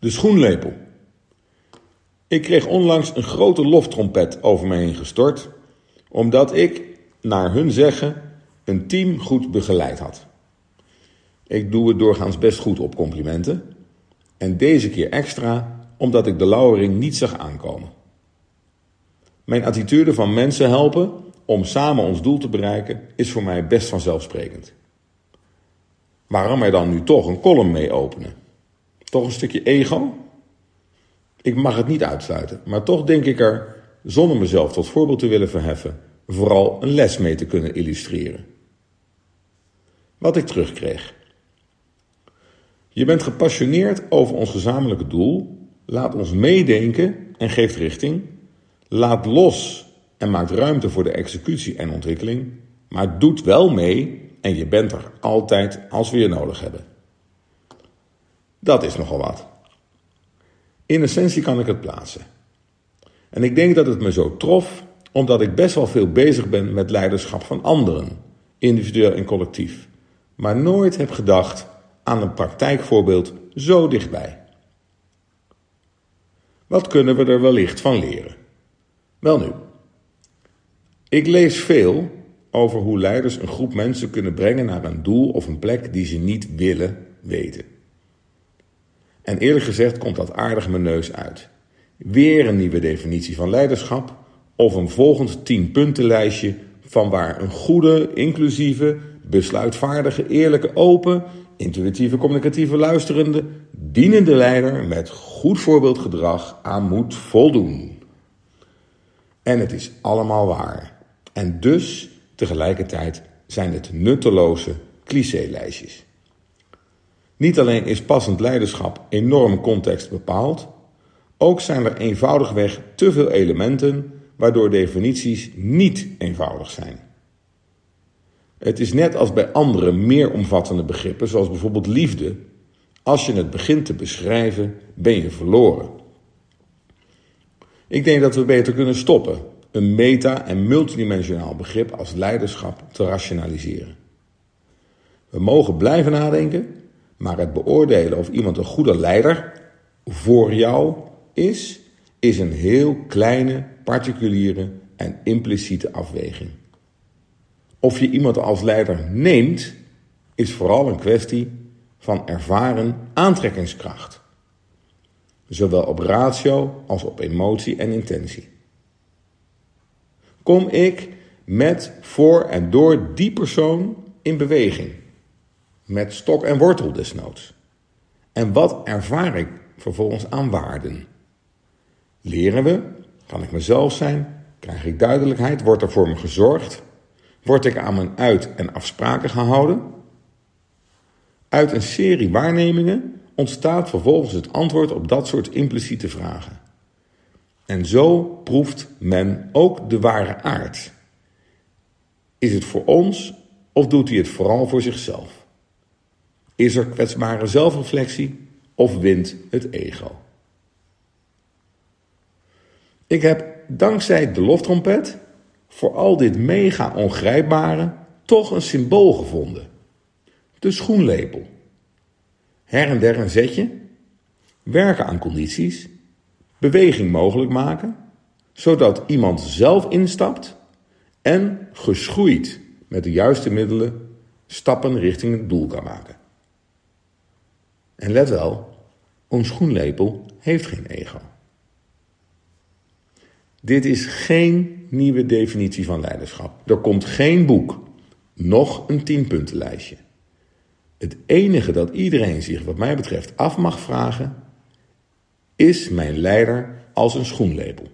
De schoenlepel. Ik kreeg onlangs een grote loftrompet over me heen gestort, omdat ik, naar hun zeggen, een team goed begeleid had. Ik doe het doorgaans best goed op complimenten. En deze keer extra omdat ik de lauwering niet zag aankomen. Mijn attitude van mensen helpen om samen ons doel te bereiken is voor mij best vanzelfsprekend. Waarom er dan nu toch een column mee openen? Toch een stukje ego? Ik mag het niet uitsluiten, maar toch denk ik er, zonder mezelf tot voorbeeld te willen verheffen, vooral een les mee te kunnen illustreren. Wat ik terugkreeg. Je bent gepassioneerd over ons gezamenlijke doel, laat ons meedenken en geeft richting, laat los en maakt ruimte voor de executie en ontwikkeling, maar doet wel mee en je bent er altijd als we je nodig hebben. Dat is nogal wat. In essentie kan ik het plaatsen. En ik denk dat het me zo trof omdat ik best wel veel bezig ben met leiderschap van anderen, individueel en collectief, maar nooit heb gedacht aan een praktijkvoorbeeld zo dichtbij. Wat kunnen we er wellicht van leren? Wel nu, ik lees veel over hoe leiders een groep mensen kunnen brengen naar een doel of een plek die ze niet willen weten. En eerlijk gezegd komt dat aardig mijn neus uit. Weer een nieuwe definitie van leiderschap of een volgend tienpuntenlijstje van waar een goede, inclusieve, besluitvaardige, eerlijke, open, intuïtieve, communicatieve, luisterende, dienende leider met goed voorbeeldgedrag aan moet voldoen. En het is allemaal waar. En dus tegelijkertijd zijn het nutteloze clichélijstjes. Niet alleen is passend leiderschap enorm context bepaald, ook zijn er eenvoudigweg te veel elementen waardoor definities niet eenvoudig zijn. Het is net als bij andere meer omvattende begrippen, zoals bijvoorbeeld liefde. Als je het begint te beschrijven, ben je verloren. Ik denk dat we beter kunnen stoppen een meta- en multidimensionaal begrip als leiderschap te rationaliseren. We mogen blijven nadenken, maar het beoordelen of iemand een goede leider voor jou is, is een heel kleine, particuliere en impliciete afweging. Of je iemand als leider neemt, is vooral een kwestie van ervaren aantrekkingskracht. Zowel op ratio als op emotie en intentie. Kom ik met, voor en door die persoon in beweging? Met stok en wortel desnoods. En wat ervaar ik vervolgens aan waarden? Leren we? Kan ik mezelf zijn? Krijg ik duidelijkheid? Wordt er voor me gezorgd? Word ik aan mijn uit- en afspraken gehouden? Uit een serie waarnemingen ontstaat vervolgens het antwoord op dat soort impliciete vragen. En zo proeft men ook de ware aard. Is het voor ons of doet hij het vooral voor zichzelf? Is er kwetsbare zelfreflectie of wint het ego? Ik heb dankzij de loftrompet voor al dit mega ongrijpbare toch een symbool gevonden. De schoenlepel. Her en der een zetje, werken aan condities, beweging mogelijk maken, zodat iemand zelf instapt en geschoeid met de juiste middelen stappen richting het doel kan maken. En let wel, een schoenlepel heeft geen ego. Dit is geen nieuwe definitie van leiderschap. Er komt geen boek, nog een tienpuntenlijstje. Het enige dat iedereen zich wat mij betreft af mag vragen, is mijn leider als een schoenlepel?